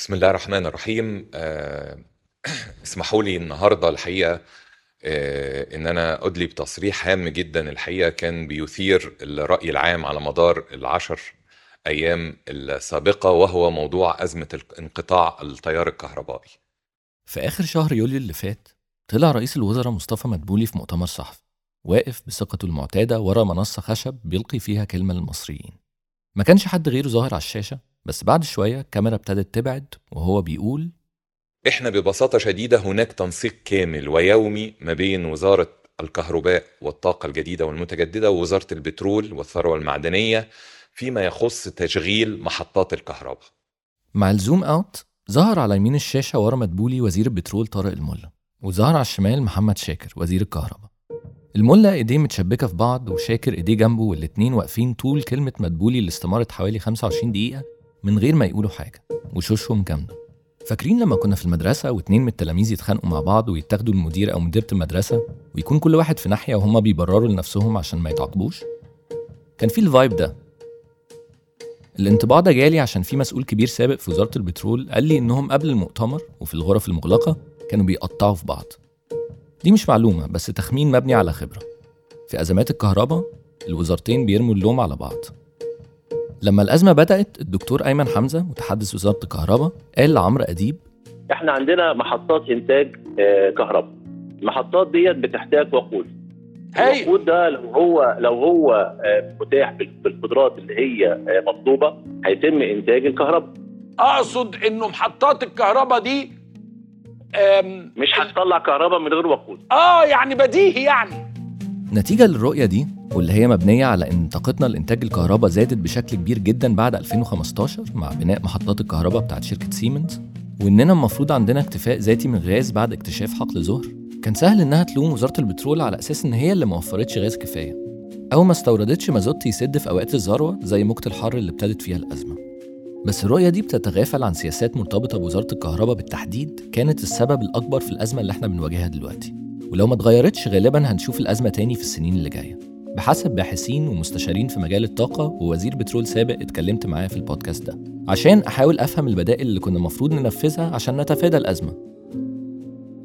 بسم الله الرحمن الرحيم. آه، اسمحوا لي النهارده الحقيقة آه، إن أنا ادلي بتصريح هام جدا. الحقيقة كان بيثير الرأي العام على مدار العشر أيام السابقة وهو موضوع أزمة انقطاع التيار الكهربائي. في آخر شهر يوليو اللي فات طلع رئيس الوزراء مصطفى مدبولي في مؤتمر صحفي واقف بثقته المعتادة ورا منصة خشب بيلقي فيها كلمة للمصريين. ما كانش حد غيره ظاهر على الشاشة بس بعد شوية الكاميرا ابتدت تبعد وهو بيقول إحنا ببساطة شديدة هناك تنسيق كامل ويومي ما بين وزارة الكهرباء والطاقة الجديدة والمتجددة ووزارة البترول والثروة المعدنية فيما يخص تشغيل محطات الكهرباء. مع الزوم أوت ظهر على يمين الشاشة ورا مدبولي وزير البترول طارق الملا وظهر على الشمال محمد شاكر وزير الكهرباء الملا إيديه متشبكة في بعض وشاكر إيديه جنبه والاتنين واقفين طول كلمة مدبولي اللي استمرت حوالي 25 دقيقة من غير ما يقولوا حاجة وشوشهم جامدة. فاكرين لما كنا في المدرسة واتنين من التلاميذ يتخانقوا مع بعض ويتاخدوا المدير أو مديرة المدرسة ويكون كل واحد في ناحية وهما بيبرروا لنفسهم عشان ما يتعاقبوش؟ كان في الفايب ده. الانطباع ده جالي عشان في مسؤول كبير سابق في وزارة البترول قال لي إنهم قبل المؤتمر وفي الغرف المغلقة كانوا بيقطعوا في بعض. دي مش معلومة بس تخمين مبني على خبرة. في أزمات الكهرباء الوزارتين بيرموا اللوم على بعض. لما الأزمة بدأت الدكتور أيمن حمزة متحدث وزارة الكهرباء قال لعمرو أديب إحنا عندنا محطات إنتاج آه، كهرباء. المحطات ديت بتحتاج وقود. هاي. الوقود ده لو هو لو هو آه، متاح بال- بالقدرات اللي هي آه، مطلوبة هيتم إنتاج الكهرباء. أقصد إنه محطات الكهرباء دي مش هتطلع كهرباء من غير وقود. آه يعني بديهي يعني. نتيجة للرؤية دي واللي هي مبنية على إن طاقتنا لإنتاج الكهرباء زادت بشكل كبير جدا بعد 2015 مع بناء محطات الكهرباء بتاعت شركة سيمنز وإننا المفروض عندنا اكتفاء ذاتي من غاز بعد اكتشاف حقل زهر. كان سهل إنها تلوم وزارة البترول على أساس إن هي اللي ما وفرتش غاز كفاية أو ما استوردتش مازوت يسد في أوقات الذروة زي موجة الحر اللي ابتدت فيها الأزمة. بس الرؤية دي بتتغافل عن سياسات مرتبطة بوزارة الكهرباء بالتحديد كانت السبب الأكبر في الأزمة اللي إحنا بنواجهها دلوقتي. ولو ما اتغيرتش غالبا هنشوف الأزمة تاني في السنين اللي جاية. بحسب باحثين ومستشارين في مجال الطاقة ووزير بترول سابق اتكلمت معاه في البودكاست ده. عشان أحاول أفهم البدائل اللي كنا المفروض ننفذها عشان نتفادى الأزمة.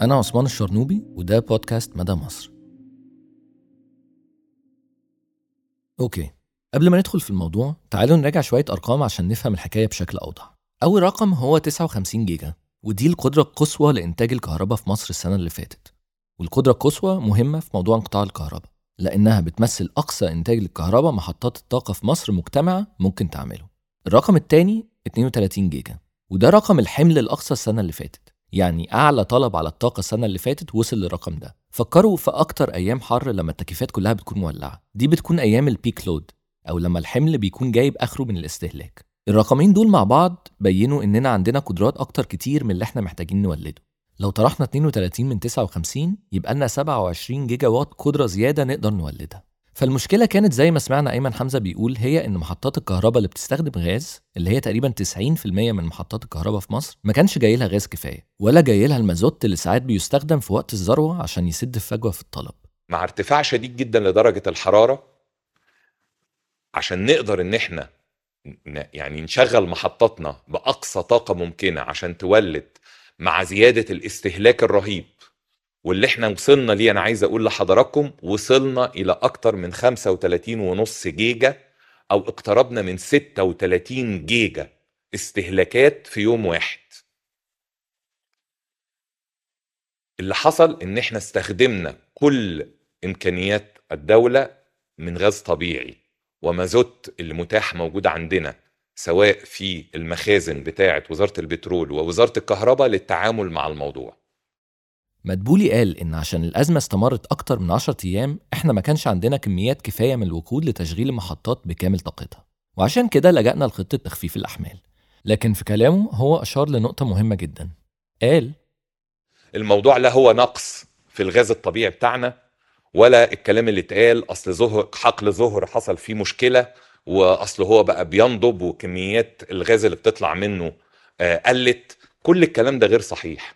أنا عثمان الشرنوبي وده بودكاست مدى مصر. Okay. قبل ما ندخل في الموضوع تعالوا نراجع شوية أرقام عشان نفهم الحكاية بشكل أوضح. أول رقم هو 59 جيجا ودي القدرة القصوى لإنتاج الكهرباء في مصر السنة اللي فاتت. والقدرة القصوى مهمة في موضوع انقطاع الكهرباء. لأنها بتمثل أقصى إنتاج للكهرباء محطات الطاقة في مصر مجتمعة ممكن تعمله. الرقم الثاني 32 جيجا وده رقم الحمل الأقصى السنة اللي فاتت يعني أعلى طلب على الطاقة السنة اللي فاتت وصل للرقم ده. فكروا في أكتر أيام حر لما التكييفات كلها بتكون مولعة. دي بتكون أيام ال peak load أو لما الحمل بيكون جايب آخره من الاستهلاك. الرقمين دول مع بعض بينوا إننا عندنا قدرات أكتر كتير من اللي إحنا محتاجين نولده. لو طرحنا 32 من 59 يبقى لنا 27 جيجا وات قدرة زيادة نقدر نولدها. فالمشكلة كانت زي ما سمعنا أيمن حمزة بيقول هي إن محطات الكهرباء اللي بتستخدم غاز اللي هي تقريبا 90% من محطات الكهرباء في مصر ما كانش جاي لها غاز كفاية ولا جاي لها المازوت اللي ساعات بيستخدم في وقت الذروة عشان يسد الفجوة في الطلب. مع ارتفاع شديد جدا لدرجة الحرارة عشان نقدر إن إحنا ن- يعني نشغل محطاتنا بأقصى طاقة ممكنة عشان تولد مع زيادة الاستهلاك الرهيب. واللي إحنا وصلنا ليه أنا عايز أقول لحضراتكم وصلنا إلى أكتر من 35 ونص جيجا أو اقتربنا من 36 جيجا استهلاكات في يوم واحد. اللي حصل إن إحنا استخدمنا كل إمكانيات الدولة من غاز طبيعي. ومازوت اللي متاح موجود عندنا. سواء في المخازن بتاعة وزارة البترول ووزارة الكهرباء للتعامل مع الموضوع. مدبولي قال إن عشان الأزمة استمرت أكتر من 10 أيام إحنا ما كانش عندنا كميات كفاية من الوقود لتشغيل المحطات بكامل طاقتها. وعشان كده لجأنا لخطة تخفيف الأحمال. لكن في كلامه هو أشار لنقطة مهمة جدا. قال الموضوع لا هو نقص في الغاز الطبيعي بتاعنا ولا الكلام اللي اتقال أصل ظهر حقل ظهر حصل فيه مشكلة وأصل هو بقى بينضب وكميات الغاز اللي بتطلع منه آه، قلت. كل الكلام ده غير صحيح.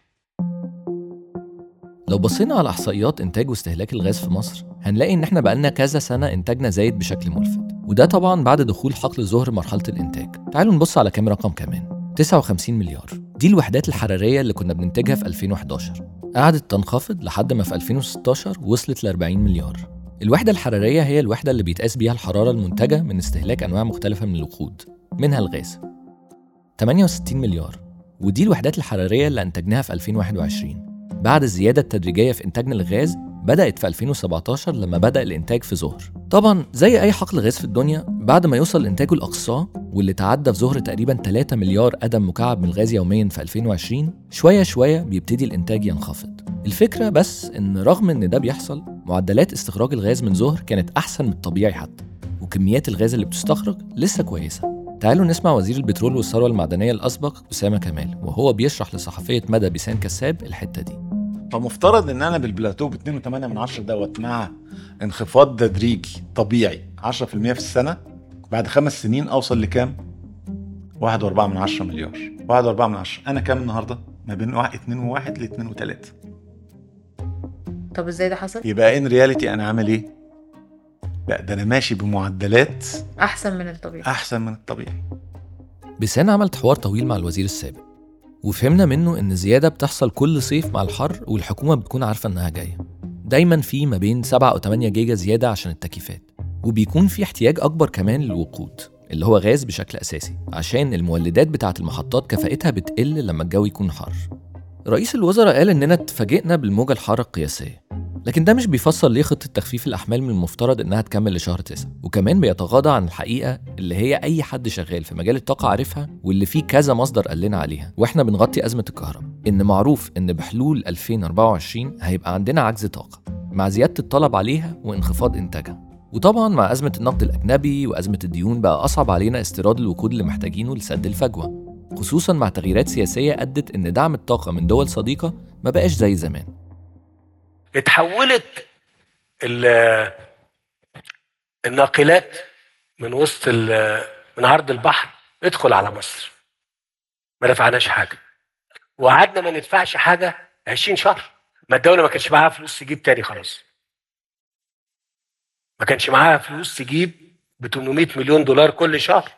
لو بصينا على إحصائيات إنتاج واستهلاك الغاز في مصر هنلاقي إن إحنا بقالنا كذا سنة إنتاجنا زايد بشكل ملفت. وده طبعا بعد دخول حقل ظهر مرحلة الإنتاج. تعالوا نبص على كام رقم كمان. 59 مليار. دي الوحدات الحرارية اللي كنا بننتجها في 2011 قعدت تنخفض لحد ما في 2016 وصلت ل 40 مليار. الوحدة الحرارية هي الوحدة اللي بيتقاس بيها الحرارة المنتجة من استهلاك أنواع مختلفة من الوقود منها الغاز. 68 مليار. ودي الوحدات الحرارية اللي أنتجناها في 2021 بعد الزيادة التدريجية في إنتاجنا للغاز بدأت في 2017 لما بدأ الإنتاج في زهر. طبعا زي أي حقل غاز في الدنيا بعد ما يوصل إنتاجه لأقصاه واللي تعدى في زهر تقريبا 3 مليار قدم مكعب من الغاز يوميا في 2020 شوية شوية بيبتدي الإنتاج ينخفض. الفكرة بس إن رغم إن ده بيحصل معدلات استخراج الغاز من زهر كانت أحسن من الطبيعي حتى وكميات الغاز اللي بتستخرج لسه كويسة. تعالوا نسمع وزير البترول والثروة المعدنية الأسبق أسامة كمال وهو بيشرح لصحفية مدى بيسان كساب الحتة دي. فمفترض إن أنا بالبلاتو ب 2.8 من عشرة دوت مع انخفاض تدريجي طبيعي 10% في السنة بعد خمس سنين أوصل لكام؟ 1.4 من عشرة مليار 1.4 من عشرة أنا كام النهارده؟ ما بين 2 و1 ل 2 و3 طب إزاي ده حصل؟ يبقى ان رياليتي أنا عامل إيه؟ لا ده أنا ماشي بمعدلات أحسن من الطبيعي أحسن من الطبيعي بيسان عملت حوار طويل مع الوزير السابق وفهمنا منه إن الزيادة بتحصل كل صيف مع الحر والحكومة بتكون عارفة إنها جاية. دايما في ما بين 7 أو 8 جيجا زيادة عشان التكييفات. وبيكون في احتياج أكبر كمان للوقود اللي هو غاز بشكل أساسي عشان المولدات بتاعة المحطات كفاءتها بتقل لما الجو يكون حر. رئيس الوزراء قال إننا اتفاجئنا بالموجة الحارة القياسية. لكن ده مش بيفسر ليه خطة تخفيف الأحمال من المفترض إنها تكمل لشهر تسعة. وكمان بيتغاضى عن الحقيقة اللي هي أي حد شغال في مجال الطاقة عارفها واللي فيه كذا مصدر قال لنا عليها. وإحنا بنغطي أزمة الكهرباء. إن معروف إن بحلول 2024 هيبقى عندنا عجز طاقة. مع زيادة الطلب عليها وانخفاض إنتاجها. وطبعا مع أزمة النقد الأجنبي وأزمة الديون بقى أصعب علينا استيراد الوقود اللي محتاجينه لسد الفجوة. خصوصا مع تغييرات سياسية أدت إن دعم الطاقة من دول صديقة ما بقاش زي زمان. اتحولت ال- الناقلات من وسط من عرض البحر ادخل على مصر. ما دفعناش حاجة. وقعدنا ما ندفعش حاجة 20 شهر. ما الدولة ما كانش معاها فلوس تجيب تاني خلاص. ما كانش معاها فلوس تجيب ب 800 مليون دولار كل شهر.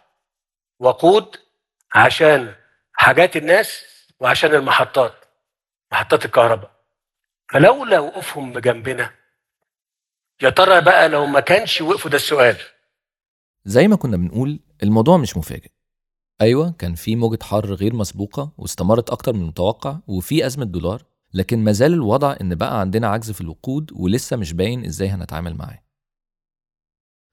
وقود عشان حاجات الناس وعشان المحطات محطات الكهرباء. فلولا وقوفهم جنبنا يا ترى بقى لو ما كانش وقفوا ده السؤال. زي ما كنا بنقول الموضوع مش مفاجئ. أيوة كان في موجة حر غير مسبوقة واستمرت أكتر من المتوقع وفي أزمة دولار لكن ما زال الوضع إن بقى عندنا عجز في الوقود ولسه مش باين إزاي هنتعامل معاه.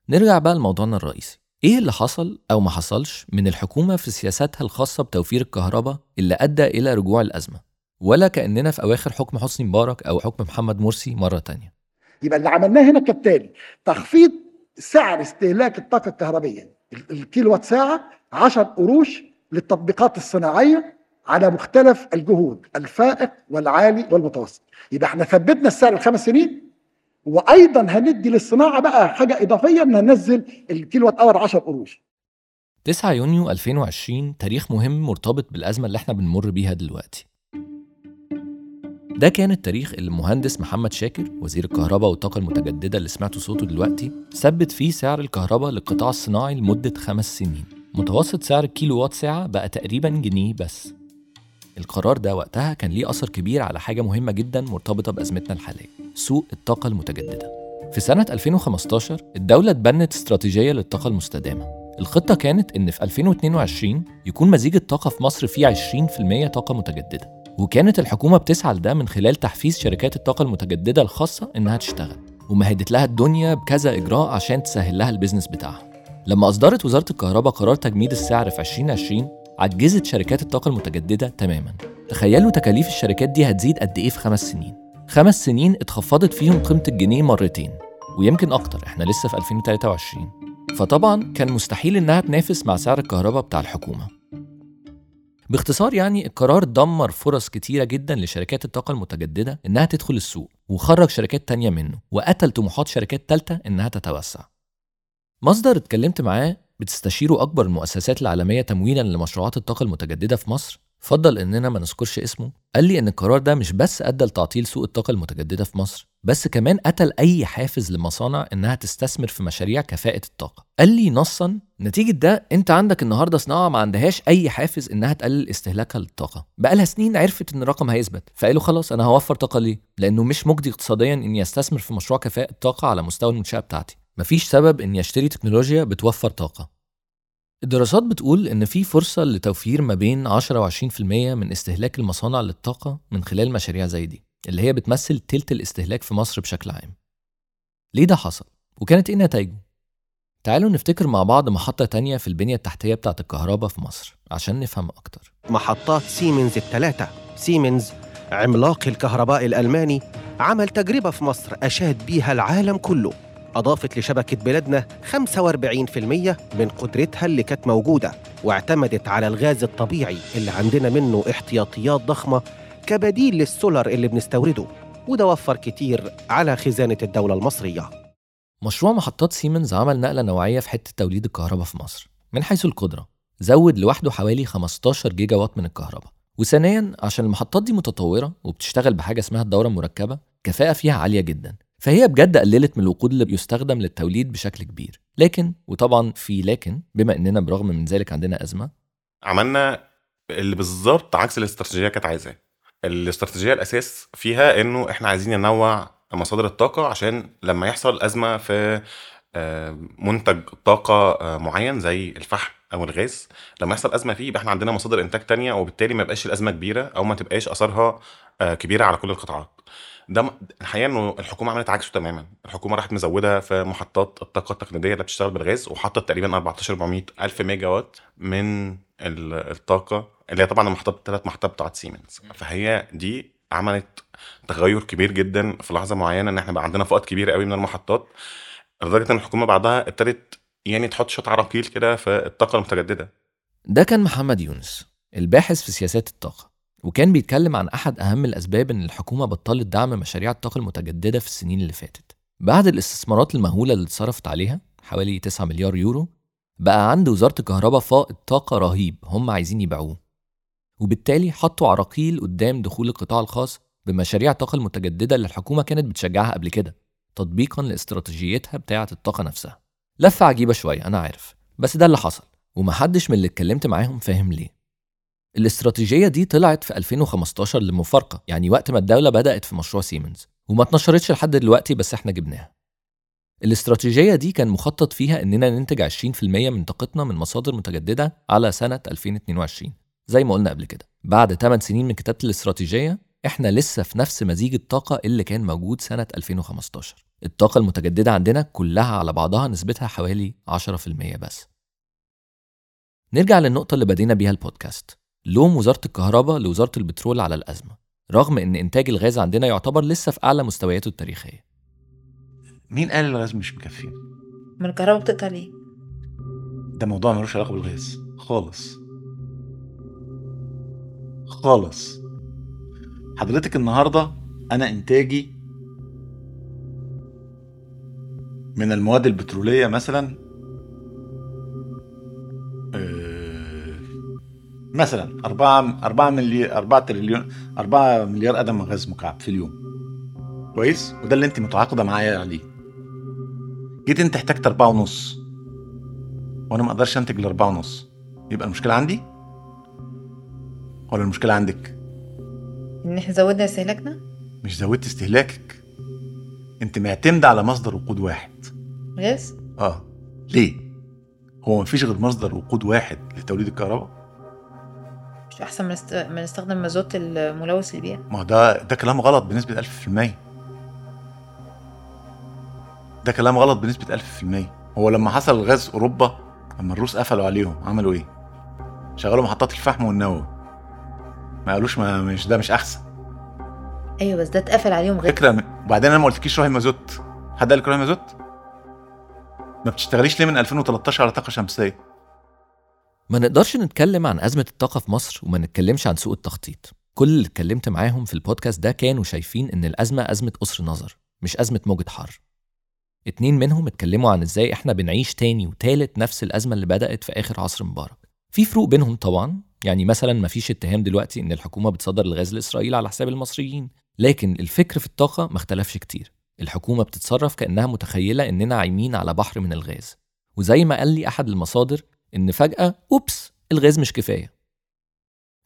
نرجع بقى لموضوعنا الرئيسي. إيه اللي حصل أو ما حصلش من الحكومة في سياساتها الخاصة بتوفير الكهرباء اللي أدى إلى رجوع الأزمة؟ ولا كأننا في أواخر حكم حسني مبارك أو حكم محمد مرسي مرة تانية. يبقى اللي عملناه هنا كالتالي تخفيض سعر استهلاك الطاقة الكهربية ال- الكيلو وات ساعة 10 قروش للتطبيقات الصناعية على مختلف الجهود الفائق والعالي والمتوسط. يبقى إحنا ثبتنا السعر الخمس سنين وأيضا هندي للصناعة بقى حاجة إضافية ان هننزل الكيلو وات اور 10 قروش. 9 يونيو 2020 تاريخ مهم مرتبط بالأزمة اللي إحنا بنمر بيها دلوقتي. ده كان التاريخ اللي المهندس محمد شاكر وزير الكهرباء والطاقة المتجددة اللي سمعتوا صوته دلوقتي ثبت فيه سعر الكهرباء للقطاع الصناعي لمدة خمس سنين. متوسط سعر الكيلو وات ساعة بقى تقريبا جنيه بس. القرار ده وقتها كان ليه أثر كبير على حاجة مهمة جدا مرتبطة بأزمتنا الحالية سوق الطاقة المتجددة. في سنة 2015 الدولة اتبنت استراتيجية للطاقة المستدامة. الخطة كانت إن في 2022 يكون مزيج الطاقة في مصر فيه 20% طاقة متجددة. وكانت الحكومة بتسعى لده من خلال تحفيز شركات الطاقة المتجددة الخاصة إنها تشتغل ومهدت لها الدنيا بكذا إجراء عشان تسهل لها البيزنس بتاعها. لما أصدرت وزارة الكهرباء قرار تجميد السعر في 2020 عجزت شركات الطاقة المتجددة تماما. تخيلوا تكاليف الشركات دي هتزيد قد إيه في خمس سنين. خمس سنين اتخفضت فيهم قيمة الجنيه مرتين ويمكن أكتر إحنا لسه في 2023 فطبعا كان مستحيل إنها تنافس مع سعر الكهرباء بتاع الحكومة. باختصار يعني القرار دمر فرص كتيرة جدا لشركات الطاقة المتجددة إنها تدخل السوق وخرج شركات تانية منه وقتل طموحات شركات تالتة إنها تتوسع. مصدر اتكلمت معاه بتستشيره أكبر المؤسسات العالمية تمويلا لمشروعات الطاقة المتجددة في مصر فضل اننا ما نذكرش اسمه. قال لي إن القرار ده مش بس أدى لتعطيل سوق الطاقة المتجددة في مصر بس كمان قتل أي حافز لمصانع إنها تستثمر في مشاريع كفاءة الطاقة. قال لي نصا نتيجة ده أنت عندك النهارده صناعة ما عندهاش أي حافز إنها تقلل استهلاكها للطاقة. بقالها سنين عرفت إن الرقم هيثبت. فقالوا خلاص أنا هوفر طاقة ليه؟ لأنه مش مجدي اقتصاديا إني أستثمر في مشروع كفاءة طاقه على مستوى المنشأة بتاعتي. مفيش سبب إني أشتري تكنولوجيا بتوفر طاقة. الدراسات بتقول إن في فرصة لتوفير ما بين 10 و 20% من استهلاك المصانع للطاقة من خلال مشاريع زي دي اللي هي بتمثل تلت الاستهلاك في مصر بشكل عام. ليه ده حصل؟ وكانت إيه نتائجه؟ تعالوا نفتكر مع بعض محطة تانية في البنية التحتية بتاعة الكهرباء في مصر عشان نفهم أكتر. محطات سيمنز الثلاثة سيمنز عملاق الكهرباء الألماني عمل تجربة في مصر أشاد بيها العالم كله أضافت لشبكة بلادنا 45% من قدرتها اللي كانت موجودة واعتمدت على الغاز الطبيعي اللي عندنا منه احتياطيات ضخمة كبديل للسولر اللي بنستورده وده وفر كتير على خزانة الدولة المصرية. مشروع محطات سيمنز عمل نقلة نوعية في حتة توليد الكهرباء في مصر من حيث القدرة زود لوحده حوالي 15 جيجا وات من الكهرباء. وثانيا عشان المحطات دي متطورة وبتشتغل بحاجة اسمها الدورة المركبة كفاءة فيها عالية جدا. فهي بجد قللت من الوقود اللي بيستخدم للتوليد بشكل كبير. لكن وطبعا في لكن بما إننا برغم من ذلك عندنا أزمة. عملنا اللي بالظبط عكس الاستراتيجية كانت عايزاه. الاستراتيجية الأساس فيها إنه إحنا عايزين ننوع مصادر الطاقة عشان لما يحصل أزمة في آه، منتج طاقة آه، معين زي الفحم أو الغاز لما يحصل أزمة فيه يبقى إحنا عندنا مصادر إنتاج تانية وبالتالي ما يبقاش الأزمة كبيرة أو ما تبقاش اثارها آه، كبيرة على كل القطاعات. ده الحقيقة إنه الحكومة عملت عكسه تماما. الحكومة راحت مزودة في محطات الطاقة التقليدية اللي بتشتغل بالغاز وحطت تقريبا 14 400 ألف ميجا وات من ال- الطاقة اللي هي طبعا المحطات الثلاث محطات بتاعت سيمنز فهي دي عملت تغير كبير جدا في لحظة معينة إن إحنا بقى عندنا فئات كبيره قوي من المحطات لدرجة إن الحكومة بعدها ابتدت يعني تحط شوية عراقيل كده في الطاقة المتجددة. ده كان محمد يونس الباحث في سياسات الطاقة. وكان بيتكلم عن أحد أهم الأسباب إن الحكومة بطلت دعم مشاريع الطاقة المتجددة في السنين اللي فاتت. بعد الاستثمارات المهولة اللي اتصرفت عليها حوالي 9 مليار يورو بقى عند وزارة الكهرباء فائض طاقة رهيب هم عايزين يبيعوه. وبالتالي حطوا عراقيل قدام دخول القطاع الخاص بمشاريع الطاقة المتجددة اللي الحكومة كانت بتشجعها قبل كده تطبيقا لاستراتيجيتها بتاعة الطاقة نفسها. لفة عجيبة شوية أنا عارف. بس ده اللي حصل ومحدش من اللي اتكلمت معاهم فاهم ليه. الاستراتيجية دي طلعت في 2015 لمفارقة يعني وقت ما الدولة بدأت في مشروع سيمنز وما اتنشرتش لحد دلوقتي بس إحنا جبناها. الاستراتيجية دي كان مخطط فيها إننا ننتج 20% من طاقتنا من مصادر متجددة على سنة 2022 زي ما قلنا قبل كده بعد 8 سنين من كتابة الاستراتيجية إحنا لسه في نفس مزيج الطاقة اللي كان موجود سنة 2015 الطاقة المتجددة عندنا كلها على بعضها نسبتها حوالي 10% بس. نرجع للنقطة اللي بدينا بيها البودكاست. لوم وزارة الكهرباء لوزارة البترول على الأزمة رغم إن إنتاج الغاز عندنا يعتبر لسه في أعلى مستوياته التاريخية. مين قال الغاز مش مكفينا ما الكهرباء بتقطع ليه؟ ده موضوع ملوش علاقة بالغاز. خالص. خالص. حضرتك النهارده أنا إنتاجي من المواد البترولية مثلا مثلا 4 4 مليار 4 تريليون 4 مليار قدم غاز مكعب في اليوم. كويس؟ وده اللي انت متعاقدة معايا عليه. جيت انت احتجت أربعة ونص. وأنا ما أقدرش أنتج الأربعة ونص. يبقى المشكلة عندي؟ ولا المشكلة عندك؟ إن إحنا زودنا استهلاكنا؟ مش زودت استهلاكك. أنت معتمدة على مصدر وقود واحد. غاز؟ آه. ليه؟ هو مفيش غير مصدر وقود واحد لتوليد الكهرباء؟ مش أحسن من است... من نستخدم مازوت الملوث للبيئه ما ده ده كلام غلط بنسبة 1000% ده كلام غلط بنسبة 1000% هو لما حصل الغاز أوروبا لما الروس قفلوا عليهم عملوا إيه؟ شغلوا محطات الفحم والنووي. ما قالوش ما مش ده مش أحسن. أيوه بس ده اتقفل عليهم غاز فكرة. وبعدين أنا ما قلتلكيش روحي مازوت حد قال لك روحي مازوت ما بتشتغليش ليه من 2013 على طاقة شمسية؟ ما نقدرش نتكلم عن أزمة الطاقة في مصر وما نتكلمش عن سوء التخطيط. كل اللي اتكلمت معاهم في البودكاست ده كانوا شايفين إن الأزمة أزمة قصر نظر مش أزمة موجة حر. اتنين منهم اتكلموا عن إزاي إحنا بنعيش تاني وتالت نفس الأزمة اللي بدأت في آخر عصر مبارك. في فروق بينهم طبعا يعني مثلا مفيش اتهام دلوقتي إن الحكومة بتصدر الغاز لإسرائيل على حساب المصريين. لكن الفكر في الطاقة ما اختلفش كتير. الحكومة بتتصرف كأنها متخيلة إننا عايمين على بحر من الغاز. وزي ما قال لي أحد المصادر إن فجأة أوبس الغاز مش كفاية.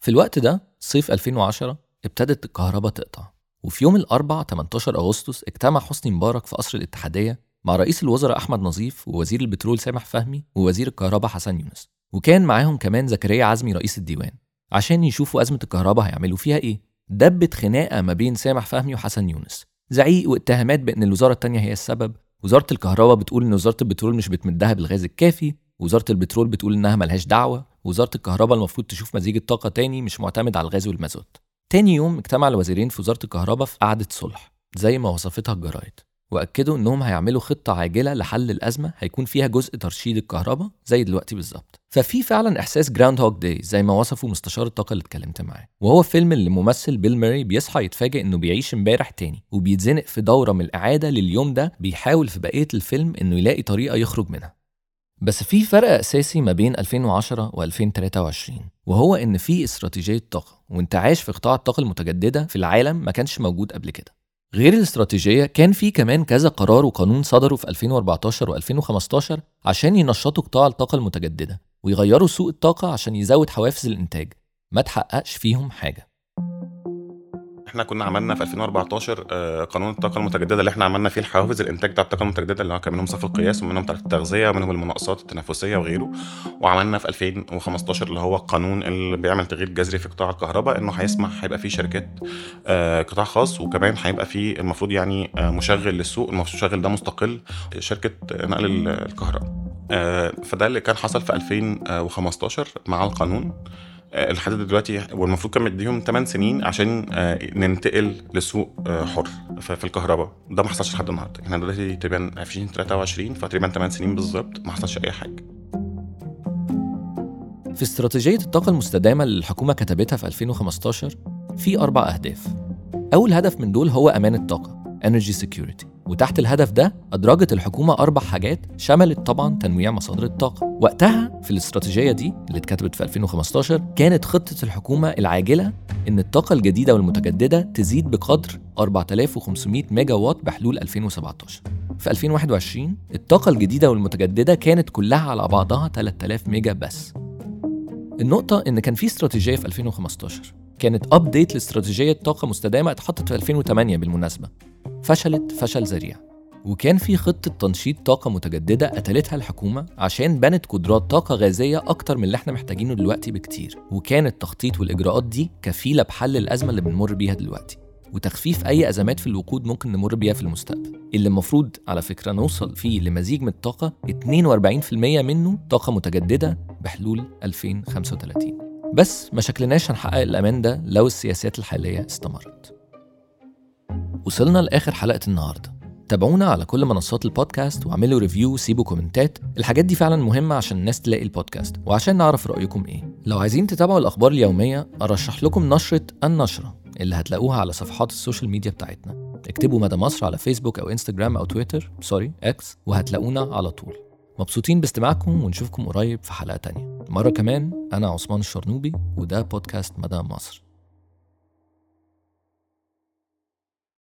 في الوقت ده صيف 2010 ابتدت الكهرباء تقطع. وفي يوم الأربع 18 أغسطس اجتمع حسني مبارك في قصر الاتحادية مع رئيس الوزراء أحمد نظيف ووزير البترول سامح فهمي ووزير الكهرباء حسن يونس. وكان معاهم كمان زكريا عزمي رئيس الديوان. عشان يشوفوا أزمة الكهرباء هيعملوا فيها إيه دبت خناقة ما بين سامح فهمي وحسن يونس. زعيق واتهامات بأن الوزارة التانية هي السبب. وزارة الكهرباء بتقول إن وزارة البترول مش بتمدها بالغاز الكافي. وزارة البترول بتقول إنها ملهاش دعوة وزارة الكهرباء المفروض تشوف مزيج الطاقة تاني مش معتمد على الغاز والمازوت. تاني يوم اجتمع الوزيرين في وزارة الكهرباء في قعدة صلح زي ما وصفتها الجرايد وأكدوا إنهم هيعملوا خطة عاجلة لحل الأزمة هيكون فيها جزء ترشيد الكهرباء زي دلوقتي بالظبط. ففي فعلا إحساس Groundhog Day زي ما وصفه مستشار الطاقة اللي اتكلمت معاه. وهو فيلم اللي ممثل بيل موراي بيصحى يتفاجئ إنه بيعيش امبارح تاني وبيتزنق في دورة من الإعادة لليوم ده بيحاول في بقية الفيلم إنه يلاقي طريقة يخرج منها. بس في فرق أساسي ما بين 2010 و 2023 وهو إن في استراتيجية طاقة وانتعاش في قطاع الطاقة المتجددة في العالم ما كانش موجود قبل كده. غير الاستراتيجية كان في كمان كذا قرار وقانون صدروا في 2014 و 2015 عشان ينشطوا قطاع الطاقة المتجددة ويغيروا سوق الطاقة عشان يزود حوافز الإنتاج. ما تحققش فيهم حاجة. إحنا كنا عملنا في 2014 آه، قانون الطاقة المتجددة اللي إحنا عملنا فيه الحوافز الانتاج بتاع الطاقة المتجددة اللي هو كان منهم صف القياس ومنهم تركه التغذية ومنهم المناقصات التنافسيه وغيره. وعملنا في 2015 اللي هو القانون اللي بيعمل تغيير جذري في قطاع الكهرباء إنه هيسمح هيبقى فيه شركات آه، قطاع خاص وكمان هيبقى فيه المفروض يعني آه، مشغل للسوق المشغل ده مستقل شركة نقل ال- الكهرباء. فده اللي كان حصل في 2015 مع القانون. لحد دلوقتي والمفروض كان مديهم 8 سنين عشان آه، ننتقل لسوق آه، حر في الكهرباء. ده ما حصلش لحد النهارده. إحنا دلوقتي تقريبا 2023 فتقريبا 8 سنين بالظبط ما حصلش أي حاجة. في استراتيجية الطاقة المستدامة اللي الحكومة كتبتها في 2015 في أربع أهداف. أول هدف من دول هو أمان الطاقة. Energy Security. وتحت الهدف ده أدرجت الحكومة أربع حاجات شملت طبعا تنويع مصادر الطاقة. وقتها في الاستراتيجية دي اللي اتكتبت في 2015 كانت خطة الحكومة العاجلة إن الطاقة الجديدة والمتجددة تزيد بقدر 4500 ميجا وات بحلول 2017 في 2021 الطاقة الجديدة والمتجددة كانت كلها على بعضها 3000 ميجا بس. النقطة إن كان في استراتيجية في 2015 كانت أبديت لاستراتيجية طاقة مستدامة اتحطت في 2008 بالمناسبة. فشلت فشل ذريع. وكان في خطة تنشيط طاقة متجددة قتلتها الحكومة عشان بنت قدرات طاقة غازية أكتر من اللي إحنا محتاجينه دلوقتي بكتير. وكان التخطيط والإجراءات دي كفيلة بحل الأزمة اللي بنمر بيها دلوقتي. وتخفيف أي أزمات في الوقود ممكن نمر بيها في المستقبل. اللي المفروض على فكرة نوصل فيه لمزيج من الطاقة 42% منه طاقة متجددة بحلول 2035 بس ما شكلناش هنحقق الأمان ده لو السياسات الحالية استمرت. وصلنا لآخر حلقة النهاردة. تابعونا على كل منصات البودكاست واعملوا review وسيبوا comment ات. الحاجات دي فعلا مهمة عشان الناس تلاقي البودكاست. وعشان نعرف رأيكم إيه. لو عايزين تتابعوا الأخبار اليومية أرشح لكم نشرة النشرة اللي هتلاقوها على صفحات ال social media بتاعتنا. اكتبوا مدى مصر على فيسبوك أو انستجرام أو تويتر sorry إكس وهتلاقونا على طول. مبسوطين باستماعكم ونشوفكم قريب في حلقة تانية. مرة كمان أنا عثمان الشرنوبي وده بودكاست مدى مصر